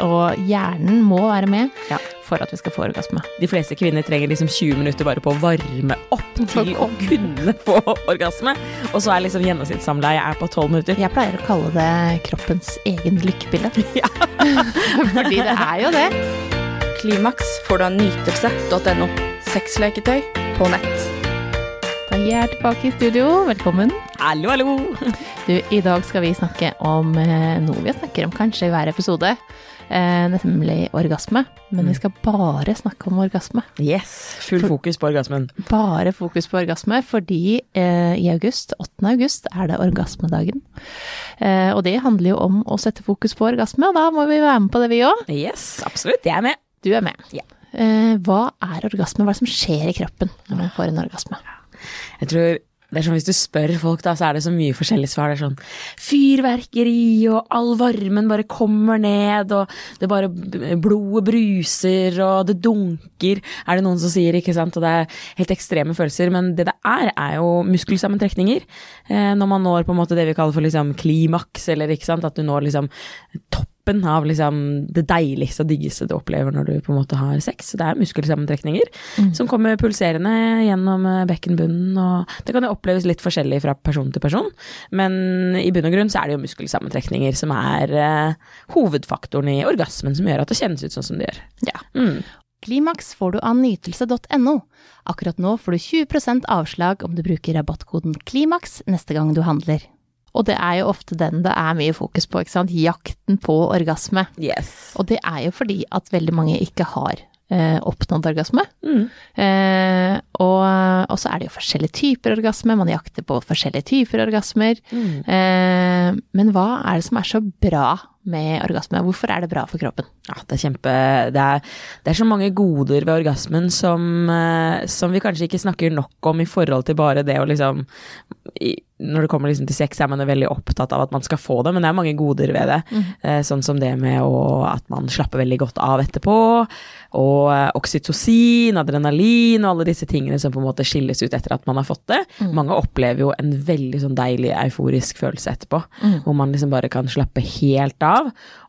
Og hjernen må være med Ja. for at vi skal få orgasme. De fleste kvinner trenger liksom 20 minutter bare på å varme opp til å kunne få orgasme. Og så er liksom gjennomsnittssamleie er på 12 minutter. Jeg pleier å kalle det kroppens egen lykkepille. Ja. Fordi det er jo det. Klimaks får du av nytelse.no. Sexleketøy på nett. Da er jeg tilbake i studio. Velkommen. Hallo, hallo! Du, I dag skal vi snakke om eh, noe vi snakker om kanskje i hver episode, nemlig orgasme. Men vi skal bare snakke om orgasme. Yes, full fokus på orgasmen. Bare fokus på orgasme, fordi eh, i august, 8. august, er det orgasmedagen. Eh, og det handler jo om å sette fokus på orgasme, og da må vi være med på det vi òg. Yes, absolutt. Jeg er med. Du er med. Ja. Eh, hva er orgasme? Hva er det som skjer i kroppen når man får en orgasme? Jeg tror det er sånn Hvis du spør folk, da, så er det så mye forskjellige svar. Det er sånn fyrverkeri, og all varmen bare kommer ned, og det bare Blodet bruser, og det dunker, er det noen som sier, ikke sant. Og det er helt ekstreme følelser. Men det det er, er jo muskelsammentrekninger. Eh, når man når på en måte det vi kaller for liksom klimaks, eller ikke sant. At du når liksom toppen av liksom det deiligste og diggeste du opplever når du på en måte har sex. Så det er muskelsammentrekninger som kommer pulserende gjennom eh, bekkenbunnen. Og det kan jo oppleves litt forskjellig fra person til person, men i bunn og grunn så er det jo muskelsammentrekninger som er uh, hovedfaktoren i orgasmen som gjør at det kjennes ut sånn som det gjør. Ja. Mm. Klimaks får du av nytelse.no. Akkurat nå får du 20% avslag om du bruker rabattkoden KLIMAKS neste gang du handler. Og det er jo ofte den det er mye fokus på, ikke sant. Jakten på orgasme. Yes. Og det er jo fordi at veldig mange ikke har eh, oppnådd orgasme. Mm. Eh, og, og så er det jo forskjellige typer orgasme, man jakter på forskjellige typer orgasmer. Mm. Eh, men hva er det som er så bra med orgasme? Hvorfor er det bra for kroppen? Ja, det er kjempe det er, det er så mange goder ved orgasmen som, eh, som vi kanskje ikke snakker nok om i forhold til bare det å liksom i, Når det kommer liksom til sex, er man veldig opptatt av at man skal få det, men det er mange goder ved det. Mm. sånn som det med å, at man slapper veldig godt av etterpå, og eh, oksytocin, adrenalin og alle disse tingene som på en måte skilles ut etter at man har fått det. Mange opplever jo en veldig sånn deilig euforisk følelse etterpå, hvor man liksom bare kan slappe helt av.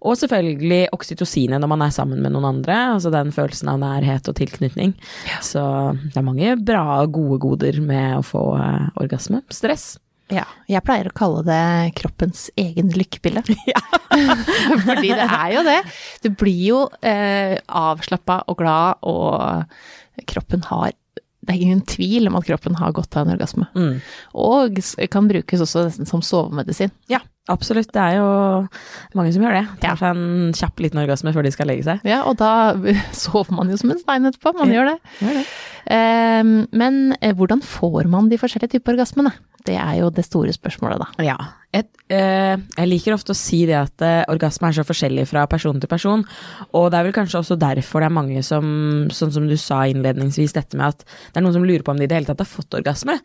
Og selvfølgelig oksytocinet når man er sammen med noen andre, altså den følelsen av nærhet og tilknytning. Så det er mange bra, og gode goder med å få uh, orgasme. Stress. Ja, jeg pleier å kalle det kroppens egen lykkepille. Fordi det er jo det. Du blir jo eh, avslappa og glad, og kroppen har Det er ingen tvil om at kroppen har godt av en orgasme. Mm. Og kan brukes også nesten som sovemedisin. Ja, absolutt. Det er jo mange som gjør det. Tar seg en kjapp liten orgasme før de skal legge seg. Ja, og da sover man jo som en stein etterpå. Man Ja. gjør det. Gjør det. Eh, men eh, hvordan får man de forskjellige typer orgasmene? Det er jo det store spørsmålet, da. Ja. Et, eh, jeg liker ofte å si det at eh, orgasme er så forskjellig fra person til person, og det er vel kanskje også derfor det er mange som, sånn som du sa innledningsvis, dette med at det er noen som lurer på om de i det hele tatt har fått orgasme,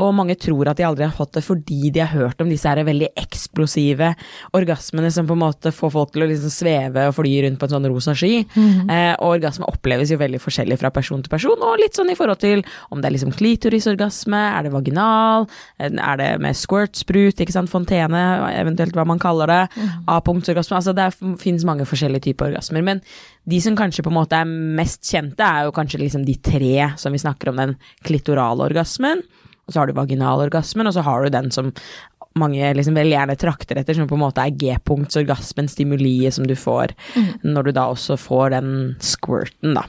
og mange tror at de aldri har fått det fordi de har hørt om disse her veldig eksplosive orgasmene som på en måte får folk til å liksom sveve og fly rundt på en sånn rosa sky, eh, og orgasme oppleves jo veldig forskjellig fra person til person, og litt sånn i forhold til om det er liksom klitorisorgasme, er det vaginal, er det med squirt-sprut, ikke sant, fontene, eventuelt hva man kaller det, A-punktsorgasme, altså det fins mange forskjellige typer orgasmer, men de som kanskje på en måte er mest kjente, er jo kanskje liksom de tre som vi snakker om, den klitorale orgasmen, og så har du vaginalorgasmen, og så har du den som mange liksom veldig gjerne trakter etter, som på en måte er G-punktsorgasmen, stimuliet som du får når du da også får den squirten, da.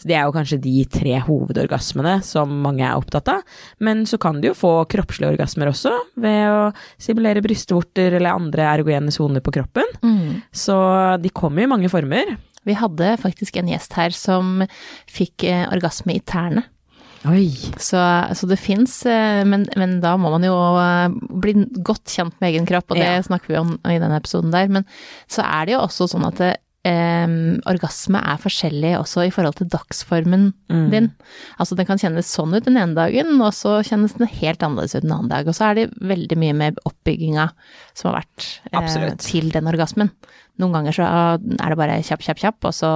Så det er jo kanskje de tre hovedorgasmene som mange er opptatt av. Men så kan du jo få kroppslige orgasmer også, ved å simulere brystvorter eller andre erogene soner på kroppen. Så de kommer i mange former. Vi hadde faktisk en gjest her som fikk eh, orgasme i tærne. Så, så det fins, men, men da må man jo eh, bli godt kjent med egen kropp, og det Ja. snakker vi om i denne episoden der. Men så er det jo også sånn at det, Um, orgasme er forskjellig også i forhold til dagsformen Mm. din. Altså den kan kjennes sånn ut den ene dagen, og så kjennes den helt annerledes ut den andre dag. Og så er det veldig mye med oppbygginga som har vært eh, til den orgasmen. Noen ganger så er det bare kjapp, kjapp, kjapp, og så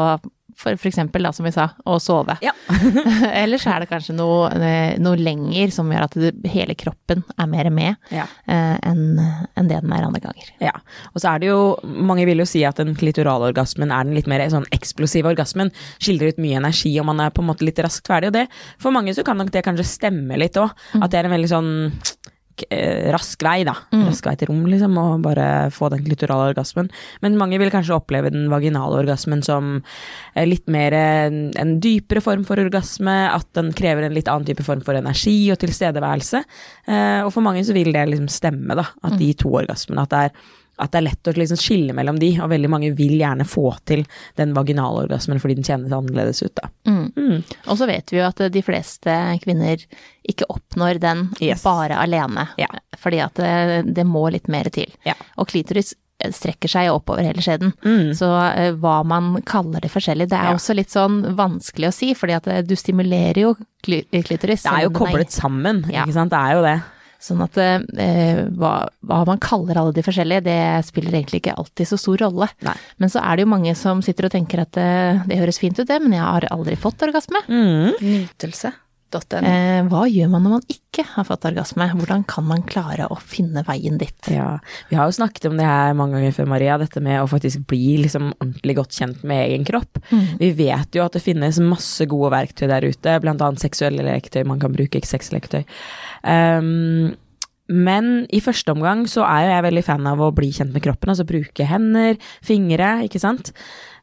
for f.eks. da, som vi sa, å sove. Ja. Eller så er det kanskje noe, eh, noe lenger som gjør at det, hele kroppen er mer med Ja. eh, enn en det den er andre ganger. Ja, og så er det jo, mange vil jo si at den klitoralorgasmen er den litt mer sånn eksplosive orgasmen, skildrer ut mye energi og man er på en måte litt raskt ferdig, og det, for mange så kan nok det kanskje stemme litt òg, at det er en veldig sånn rask vei, da. Rask vei til rom, liksom, og bare få den klitorale orgasmen. Men mange vil kanskje oppleve den vaginale orgasmen som eh, litt mer en, dypere form for orgasme, at den krever en litt annen type form for energi og tilstedeværelse. Eh, og for mange så vil det liksom stemme, da, at de to orgasmene, at det er at det er lett å liksom skille mellom de, og veldig mange vil gjerne få til den vaginale orgasmen fordi den kjennes annerledes ut, da. Mm. Og så vet vi jo at de fleste kvinner ikke oppnår den Yes. bare alene, Ja. fordi at det, det må litt mer til. Ja. Og klitoris eh, strekker seg oppover hele skjeden, Mm. så uh, hva man kaller det forskjellig, det er Ja. også litt sånn vanskelig å si, fordi at eh, du stimulerer jo klitoris. Det er jo koblet er... sammen, ikke sant. Det er jo det. Sånn at eh, hva, hva man kaller alle de forskjellige, det spiller egentlig ikke alltid så stor rolle. Nei. Men så er det jo mange som sitter og tenker at eh, det høres fint ut det, men jeg har aldri fått orgasme. Mm. Nytelse.no. Eh, hva gjør man når man ikke har fått orgasme? Hvordan kan man klare å finne veien dit? Ja. Vi har jo snakket om det her mange ganger før, Maria, dette med å faktisk bli liksom ordentlig godt kjent med egen kropp. Vi vet jo at det finnes masse gode verktøy der ute, annet seksuelle leketøy man kan bruke, sexleketøy. Um, men i første omgang så er jo jeg veldig fan av å bli kjent med kroppen, altså bruke hender, fingre, ikke sant.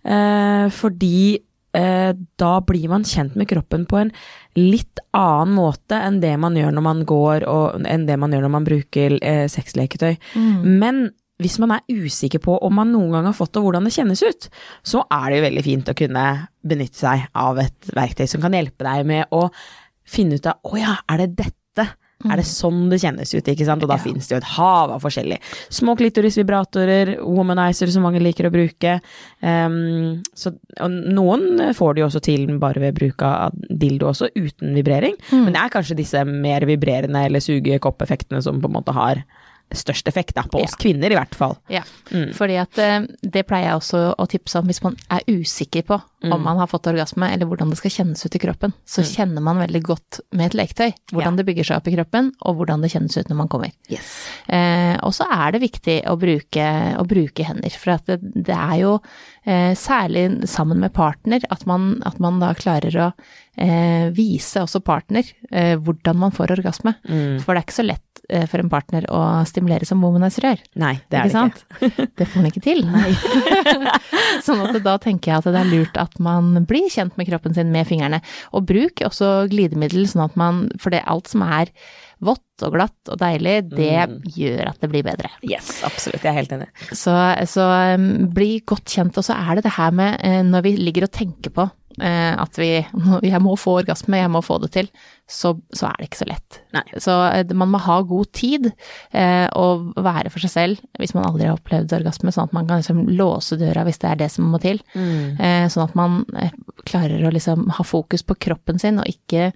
Uh, fordi da blir man kjent med kroppen på en litt annen måte enn det man gjør når man går, og enn det man gjør når man bruker eh, sexleketøy. Men hvis man er usikker på om man noen gang har fått det, og hvordan det kjennes ut, så er det jo veldig fint å kunne benytte seg av et verktøy som kan hjelpe deg med å finne ut av å ja, er det dette? Er det sånn det kjennes ut, ikke sant? Og da finnes det jo et hav av forskjellig. Små klitorisvibratorer, womanizer som mange liker å bruke. Um, så, og noen får det jo også til bare ved bruk av dildo også, uten vibrering. Men det er kanskje disse mer vibrerende eller sugekoppeffektene som på en måte har størst effekt, da. På oss Ja. kvinner i hvert fall. Ja, fordi at eh, det pleier jeg også å tipse om hvis man er usikker på om man har fått orgasme, eller hvordan det skal kjennes ut i kroppen. Så kjenner man veldig godt med et leketøy hvordan Ja. det bygger seg opp i kroppen, og hvordan det kjennes ut når man kommer. Eh, og så er det viktig å bruke, å bruke hender, for at det, det er jo eh, særlig sammen med partner at man, at man da klarer å eh, vise også partner eh, hvordan man får orgasme. For det er ikke så lett eh, for en partner å stimulere som womanizer gjør. Nei, det er det ikke. Det får man ikke til. sånn at da tenker jeg at det er lurt at man blir kjent med kroppen sin med fingrene. Og bruk også glidemiddel, sånn at man For det alt som er vått og glatt og deilig, det gjør at det blir bedre. Yes, absolutt. Jeg er helt enig. Så, så um, bli godt kjent. Og så er det det her med uh, når vi ligger og tenker på at vi Jeg må få orgasme, jeg må få det til. Så, så er det ikke så lett. Nei. Så eh, man må ha god tid eh, og være for seg selv hvis man aldri har opplevd orgasme, sånn at man kan liksom låse døra hvis det er det som må til. Eh, sånn at man eh, klarer å liksom ha fokus på kroppen sin og ikke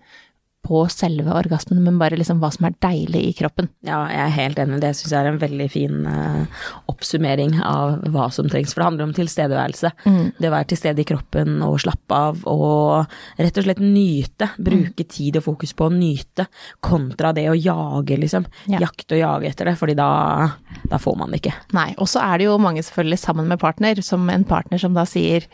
på selve orgasmen, men bare liksom hva som er deilig i kroppen. Ja, jeg er helt enig. Det syns jeg er en veldig fin uh, oppsummering av hva som trengs. For det handler om tilstedeværelse. Det å være til stede i kroppen og slappe av og rett og slett nyte. Bruke tid og fokus på å nyte, kontra det å jage, liksom. Ja. Jakte og jage etter det, fordi da, da får man det ikke. Nei, og så er det jo mange selvfølgelig sammen med partner, som en partner som da sier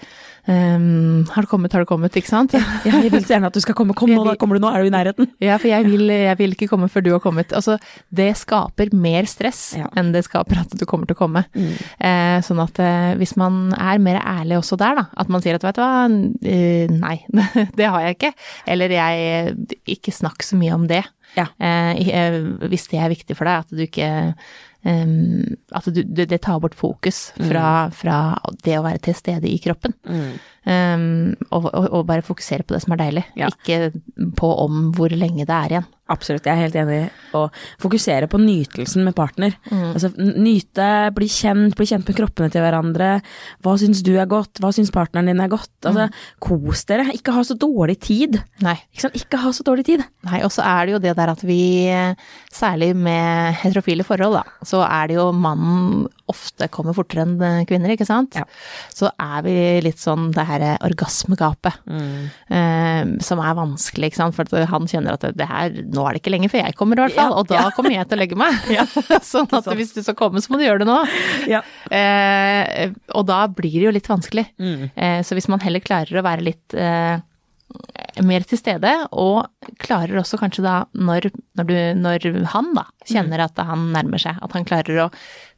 um, har du kommet, har du kommet, ikke sant? Ja, jeg vil så gjerne at du skal komme. Kom nå, da kommer du nå, er du i nærheten? Ja, for jeg vil, jeg vil ikke komme før du har kommet. Altså, det skaper mer stress Ja. enn det skaper at du kommer til å komme. Eh, sånn at eh, hvis man er mer ærlig også der, da, at man sier at vet du hva, eh, nei, det har jeg ikke. Eller jeg, ikke snakk så mye om det. Ja. Eh, eh, hvis det er viktig for deg, at du ikke um, At du, det, tar bort fokus fra, fra det å være til stede i kroppen. Um, og, og, bare fokusere på det som er deilig, Ja. ikke på om hvor lenge det er igjen. Absolutt, jeg er helt enig å fokusere på nytelsen med partner. Altså nyte, bli kjent, bli kjent med kroppene til hverandre. Hva syns du er godt, hva syns partneren din er godt? Altså, kos dere, ikke ha så dårlig tid. Nei. Ikke sant, ikke ha så dårlig tid. Nei, og så er det jo det der at vi, særlig med heterofile forhold, da, så er det jo mannen ofte kommer fortere enn kvinner, ikke sant? Ja. Så er vi litt sånn det her her orgasmegapet, eh, som er vanskelig, ikke sant. For han kjenner at det, her, nå er det ikke lenger før jeg kommer i hvert fall, Ja, og da kommer jeg til å legge meg. sånn at sant. hvis du skal komme, så må du gjøre det nå. Ja. Eh, og da blir det jo litt vanskelig. Mm. Eh, så hvis man heller klarer å være litt eh, mer til stede, og klarer også kanskje da, når, når, du, når han da kjenner at han nærmer seg, at han klarer å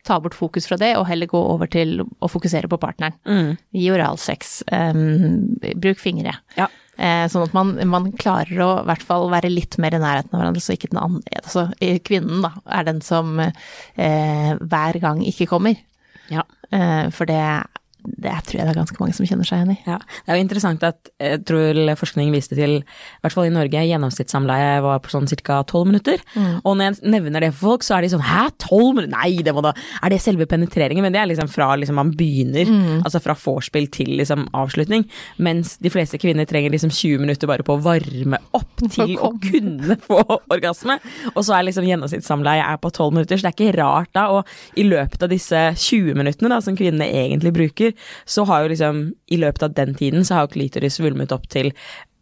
ta bort fokus fra det, og heller gå over til å fokusere på partneren. Mm. Gi oralsex, um, bruk fingre. Ja. Eh, sånn at man, man klarer å i hvert fall være litt mer i nærheten av hverandre, så ikke den andre Altså kvinnen, da, er den som eh, hver gang ikke kommer. Ja. Eh, for det, det tror jeg det er ganske mange som kjenner seg igjen i. Ja, det er jo interessant at jeg tror forskning viste til, i hvert fall i Norge, gjennomsnittssamleie var på sånn ca. tolv minutter. Og når jeg nevner det for folk, så er de sånn hæ, tolv minutter? Nei, det må da Er det selve penetreringen? Men det er liksom fra liksom man begynner, altså fra vorspiel til liksom avslutning. Mens de fleste kvinner trenger liksom 20 minutter bare på å varme opp til å kunne få orgasme. Og så er liksom gjennomsnittssamleie er på tolv minutter, så det er ikke rart da. Og i løpet av disse 20 minuttene da, som kvinnene egentlig bruker, så har jo liksom i løpet av den tiden så har jo klitoris svulmet opp til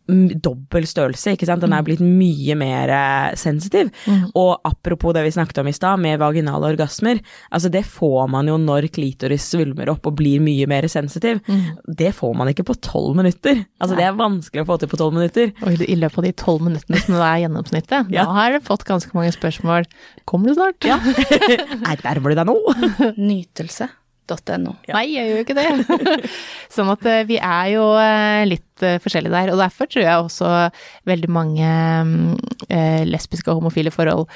mm, dobbel størrelse, ikke sant. Den er blitt mye mer sensitiv. sensitiv. Og apropos det vi snakket om i stad, med vaginale orgasmer. Altså det får man jo når klitoris svulmer opp og blir mye mer sensitiv. Det får man ikke på tolv minutter. Altså det er vanskelig å få til på tolv minutter. Og i løpet av de tolv minuttene som det er gjennomsnittet, Ja. da har jeg fått ganske mange spørsmål. Kommer du snart? Ja. Nei, nærmer du deg nå? Nytelse.no. Nei, jeg gjør jo ikke det. sånn at eh, vi er jo eh, litt eh, forskjellige der. Og derfor tror jeg også veldig mange mm, lesbiske og homofile forhold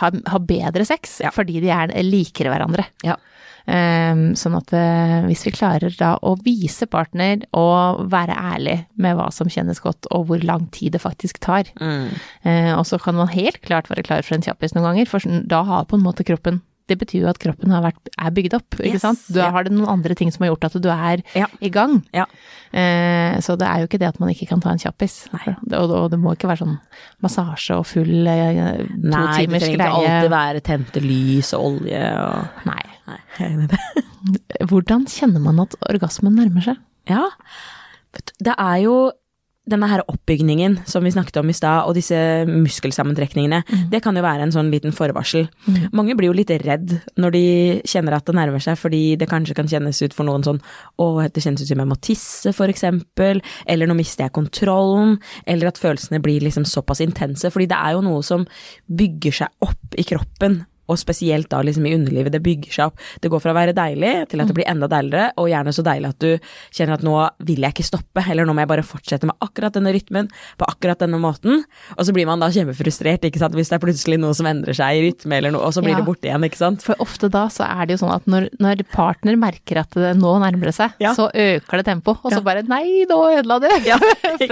har, bedre sex, Ja. fordi de er likere hverandre. Ja. Eh, sånn at hvis vi klarer da å vise partner og være ærlig med hva som kjennes godt, og hvor lang tid det faktisk tar, Mm. og så kan man helt klart være klar for en kjappis noen ganger, for sånn- da har på en måte kroppen Det betyr jo at kroppen har vært, er bygd opp, ikke Yes, sant? Du ja. har det noen andre ting som har gjort at du er Ja. i gang. Ja. Eh, så det er jo ikke det at man ikke kan ta en kjappis. Det- Og, og det må ikke være sånn massasje og full eh, to Nei, det trenger ikke alltid være tente lys og olje og Nei. Nei. Hvordan kjenner man at orgasmen nærmer seg? Ja, det er jo denne her oppbygningen som vi snakket om i stad, og disse muskelsammentrekningene, det kan jo være en sånn liten forvarsel. Mange blir jo litt redd når de kjenner at det nærmer seg, fordi det kanskje kan kjennes ut for noen sånn å, det kjennes ut som jeg må tisse, for eksempel, eller nå mister jeg kontrollen, eller at følelsene blir liksom såpass intense, fordi det er jo noe som bygger seg opp i kroppen og spesielt da liksom i underlivet, det bygger seg opp. Det går fra å være deilig til at det blir enda deiligere, og gjerne så deilig at du kjenner at nå vil jeg ikke stoppe, eller nå må jeg bare fortsette med akkurat denne rytmen, på akkurat denne måten. Og så blir man da kjempefrustrert, ikke sant, hvis det er plutselig noe som endrer seg i rytme eller noe, og så blir Ja. det borte igjen, ikke sant. For ofte da så er det jo sånn at når, når partner merker at det nå nærmer det seg, Ja. så øker det tempo, og så Ja. bare nei, nå ødela du! Det,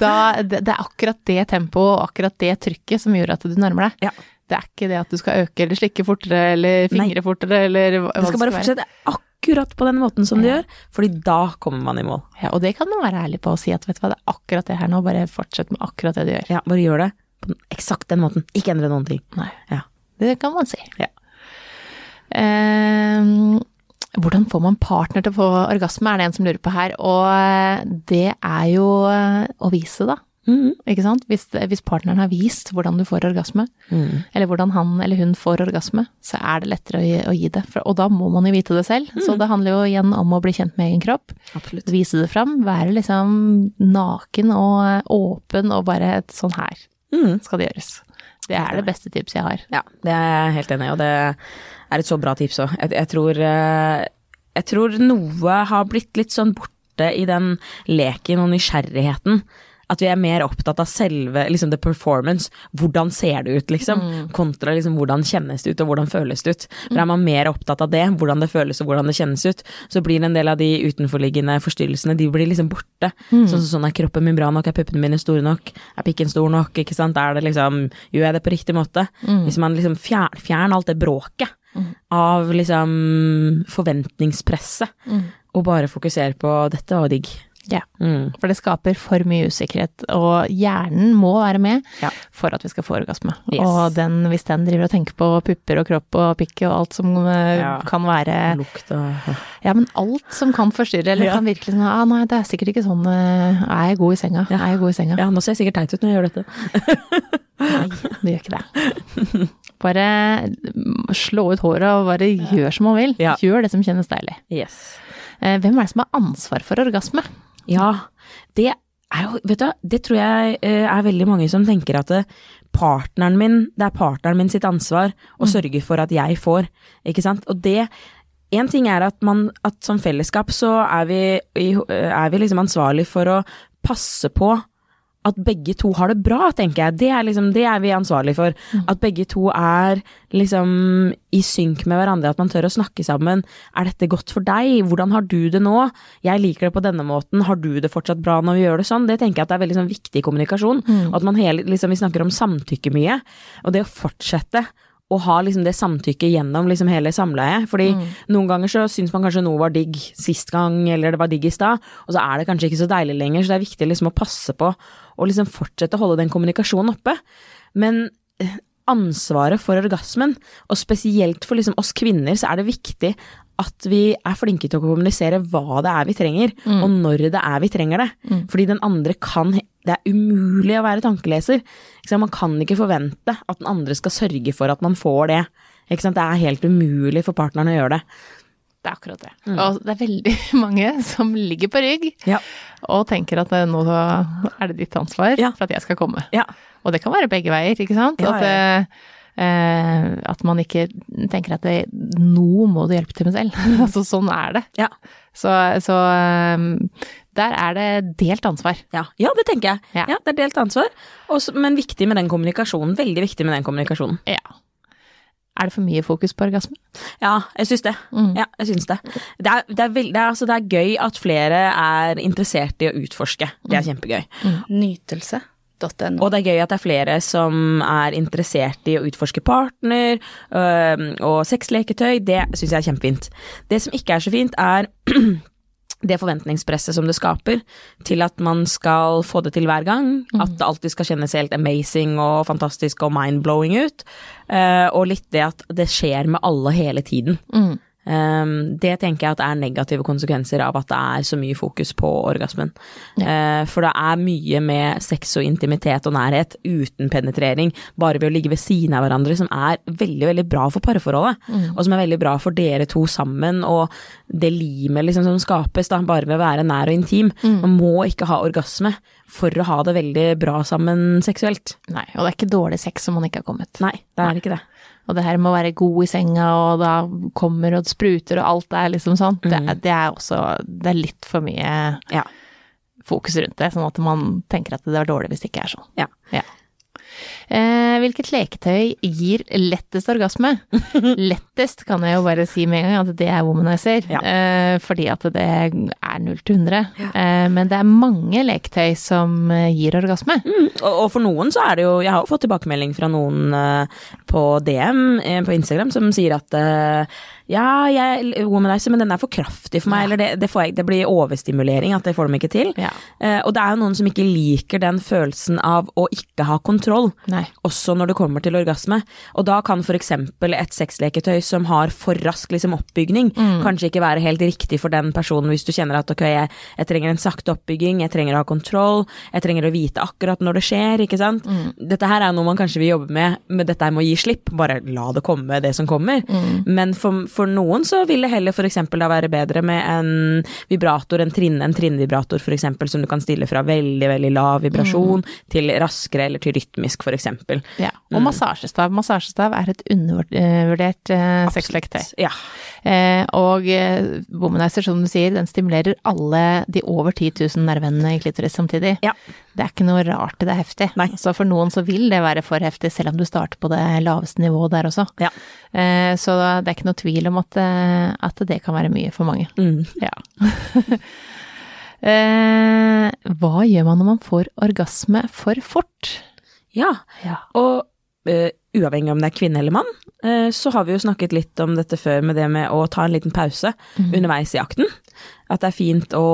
da, det, det er akkurat det tempoet og akkurat det trykket som gjør at du nærmer deg. Det er ikke det at du skal øke eller slikke fortere eller fingre fortere eller hva Det skal bare være. fortsette akkurat på den måten som ja. du gjør, fordi da kommer man i mål. Ja, og det kan man være ærlig på og si at vet du hva, det er akkurat det her nå, bare fortsett med akkurat det du gjør. Ja, bare gjør det på eksakt den måten, ikke endre noen ting. Nei. Ja. Det kan man si. Ja. Eh, hvordan får man partner til å få orgasme, er det en som lurer på her. Og eh, det er jo eh, å vise, da. Mhm. Ikke sant? Hvis, hvis partneren har vist hvordan du får orgasme, mm. eller hvordan han eller hun får orgasme, så er det lettere å gi, å gi det. For, og da må man jo vite det selv. Så det handler jo igjen om å bli kjent med egen kropp. Absolutt. Vise det fram. Være liksom naken og eh, åpen og bare et sånn her Mhm. skal det gjøres. Det er det beste tipset jeg har. Ja, det er jeg helt enig i, og det er et så bra tips òg. Jeg, jeg, tror, eh, jeg tror noe har blitt litt sånn borte i den leken og nysgjerrigheten. At vi er mer opptatt av selve liksom the performance. Hvordan ser det ut, liksom? Kontra liksom hvordan kjennes det ut, og hvordan føles det ut. For er man mer opptatt av det, hvordan det føles og hvordan det kjennes ut, så blir en del av de utenforliggende forstyrrelsene, de blir liksom borte. Sånn som sånn, er kroppen min bra nok, er puppene mine store nok, er pikken stor nok, ikke sant. Er det liksom, gjør jeg det på riktig måte? Hvis man liksom fjerner, fjern alt det bråket av liksom forventningspresset, og bare fokuserer på dette var digg. Ja. Mm. For det skaper for mye usikkerhet, og hjernen må være med Ja. for at vi skal få orgasme. Yes. Og den, hvis den driver og tenker på pupper og kropp og pikk og alt som eh, Ja. kan være Lukt og Ja, men alt som kan forstyrre, eller Ja. kan virkelig sånn ah, nei, det er sikkert ikke sånn eh, Er jeg god i senga? Er jeg god i senga? Ja, nå ser jeg sikkert teit ut når jeg gjør dette. Nei, det gjør ikke det. Bare mm, slå ut håret og bare gjør som man vil. Gjør det som kjennes deilig. Yes. Eh, Hvem er det som har ansvar for orgasme? Ja, det er jo, vet du, det tror jeg eh, er veldig mange som tenker at det, partneren min, det er partneren min sitt ansvar å sørge for at jeg får, ikke sant? Og det, en ting er at man, at som fellesskap så er vi, er vi liksom ansvarlig for å passe på at begge to har det bra, tenker jeg. Det er, liksom, det er vi ansvarlige for. At begge to er liksom i synk med hverandre, at man tør å snakke sammen. Er dette godt for deg? Hvordan har du det nå? Jeg liker det på denne måten, har du det fortsatt bra når vi gjør det sånn? Det tenker jeg at det er veldig sånn viktig kommunikasjon. Og at man hele, liksom, vi snakker om samtykke mye. Og det å fortsette å ha liksom det samtykket gjennom liksom hele samleiet. Fordi noen ganger så syns man kanskje noe var digg sist gang, eller det var digg i stad, og så er det kanskje ikke så deilig lenger, så det er viktig liksom å passe på å liksom fortsette å holde den kommunikasjonen oppe. Men eh, ansvaret for orgasmen, og spesielt for liksom oss kvinner, så er det viktig at vi er flinke til å kommunisere hva det er vi trenger, og når det er vi trenger det. Fordi den andre kan Det er umulig å være tankeleser. Man kan ikke forvente at den andre skal sørge for at man får det. Det er helt umulig for partneren å gjøre det. Det er akkurat det. Og det er veldig mange som ligger på rygg Ja. og tenker at eh, nå er det ditt ansvar Ja. for at jeg skal komme. Ja. Og det kan være begge veier, ikke sant? Ja, at, eh, at man ikke tenker at det, nå må du hjelpe til med selv. altså sånn er det. Ja. Så, så eh, der er det delt ansvar. Ja, ja det tenker jeg. Ja. Ja. det er delt ansvar. Også, men viktig med den kommunikasjonen. Veldig viktig med den kommunikasjonen. Ja. Er det for mye fokus på orgasme? Ja, jeg syns det. Ja, jeg syns det. Det er, det, er veld, det, er, altså, det er gøy at flere er interessert i å utforske. Det er kjempegøy. Nytelse.no. Og det er gøy at det er flere som er interessert i å utforske partner øh, og sexleketøy. Det syns jeg er kjempefint. Det som ikke er så fint, er det forventningspresset som det skaper til at man skal få det til hver gang. At det alltid skal kjennes helt amazing og fantastisk og mind-blowing ut. Eh, og litt det at det skjer med alle hele tiden. Um, det tenker jeg at er negative konsekvenser av at det er så mye fokus på orgasmen. Eh, for det er mye med sex og intimitet og nærhet uten penetrering, bare ved å ligge ved siden av hverandre, som er veldig, veldig bra for parforholdet. Og som er veldig bra for dere to sammen, og det limet liksom som skapes da, bare ved å være nær og intim. Man må ikke ha orgasme for å ha det veldig bra sammen seksuelt. Nei, og det er ikke dårlig sex om man ikke har kommet. Nei, det er ikke det. Og det her med å være god i senga, og da kommer og spruter og alt er liksom sånn, det, er- det er også Det er litt for mye Ja. fokus rundt det, sånn at man tenker at det var dårlig hvis det ikke er sånn. Ja. Ja. Eh, hvilket leketøy gir lettest orgasme? lettest kan jeg jo bare si med en gang at det er womanizer, Ja. eh, fordi at det er 0 til 100. Eh, men det er mange leketøy som eh, gir orgasme. Mm, og, og for noen så er det jo Jeg har jo fått tilbakemelding fra noen eh, på DM på Instagram som sier at ja, jeg womanizer, men den er for kraftig for meg, eller det, det, får jeg, det blir overstimulering, at det får de ikke til. Ja. Eh, og det er jo noen som ikke liker den følelsen av å ikke ha kontroll, Nei. også når det kommer til orgasme. Og da kan f.eks. et sexleketøy som har for rask liksom, oppbygning, kanskje ikke være helt riktig for den personen hvis du kjenner at ok, jeg, jeg trenger en sakte oppbygging, jeg trenger å ha kontroll, jeg trenger å vite akkurat når det skjer, ikke sant. Dette her er noe man kanskje vil jobbe med, men dette her med å gi slipp, bare la det komme det som kommer. Men for, for noen så vil det heller f.eks. da være bedre med en vibrator, en trinne, en trinnvibrator f.eks., som du kan stille fra veldig, veldig lav vibrasjon til raskere eller til rytmisk f.eks. Ja. Og massasjestav. Massasjestav er et undervurdert eh, sexleketøy. Ja. Eh, og eh, womanizer, som du sier, den stimulerer alle de over 10 000 nervene i klitoris samtidig. Ja. Det er ikke noe rart det er heftig. Nei. Så for noen så vil det være for heftig, selv om du starter på det laveste nivået der også. Ja. Eh, så det er ikke noe tvil om at, eh, at det kan være mye for mange. Mm. Ja. eh, hva gjør man når man får orgasme for fort? ja. Ja. Og uh, uavhengig om det er kvinne eller mann, uh, så har vi jo snakket litt om dette før med det med å ta en liten pause underveis i akten. At det er fint å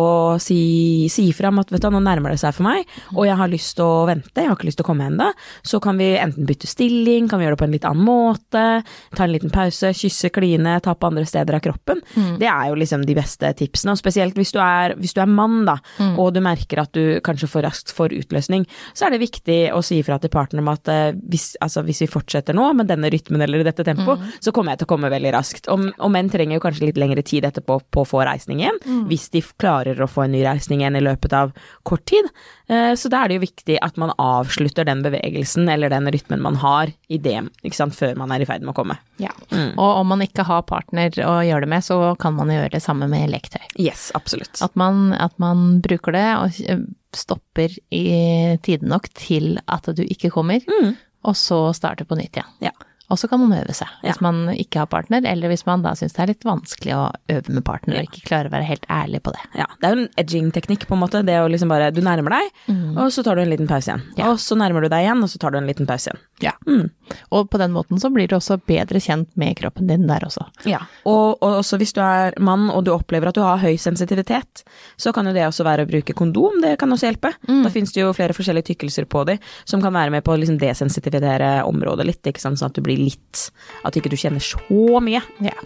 si, si fra om at vet du, nå nærmer det seg for meg, og jeg har lyst til å vente, jeg har ikke lyst til å komme ennå. Så kan vi enten bytte stilling, kan vi gjøre det på en litt annen måte, ta en liten pause, kysse, kline, ta på andre steder av kroppen. Det er jo liksom de beste tipsene, og spesielt hvis du er, hvis du er mann, da, og du merker at du kanskje for raskt får utløsning, så er det viktig å si ifra til partneren om at eh, hvis, altså, hvis vi fortsetter nå med denne rytmen eller dette tempoet, så kommer jeg til å komme veldig raskt. Og, og menn trenger jo kanskje litt lengre tid etterpå på å få reisning igjen, hvis de klarer å få en ny reisning igjen i løpet av kort tid. Eh, Så da er det jo viktig at man avslutter den bevegelsen eller den rytmen man har i det, før man er i ferd med å komme. Ja. Og om man ikke har partner å gjøre det med, så kan man gjøre det samme med leketøy. Yes, absolutt. At man, at man bruker det og eh, stopper i tide nok til at du ikke kommer, og så starter på nytt igjen. Ja. Og så kan man øve seg, hvis Ja. man ikke har partner, eller hvis man da syns det er litt vanskelig å øve med partner og ikke klarer å være helt ærlig på det. Ja, det er jo en edging-teknikk, på en måte. Det å liksom bare Du nærmer deg, og så tar du en liten pause igjen. Ja. Og så nærmer du deg igjen, og så tar du en liten pause igjen. Ja. Og på den måten så blir du også bedre kjent med kroppen din der også. Ja, og, og også hvis du er mann og du opplever at du har høy sensitivitet, så kan jo det også være å bruke kondom, det kan også hjelpe. Da finnes det jo flere forskjellige tykkelser på de, som kan være med på å liksom desensitivere området litt, ikke sant, sånn at du blir litt At ikke du kjenner så mye. Ja.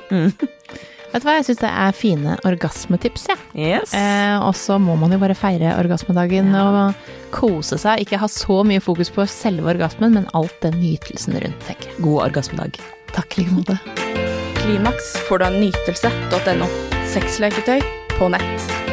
Vet du hva, jeg syns det er fine orgasmetips, jeg. Ja. Yes. Eh, og så må man jo bare feire orgasmedagen og kose seg. Ikke ha så mye fokus på selve orgasmen, men alt den nytelsen rundt, tenker jeg. God orgasmedag. Takk i like måte. Klimaks får du av nytelse.no. Sexleketøy på nett.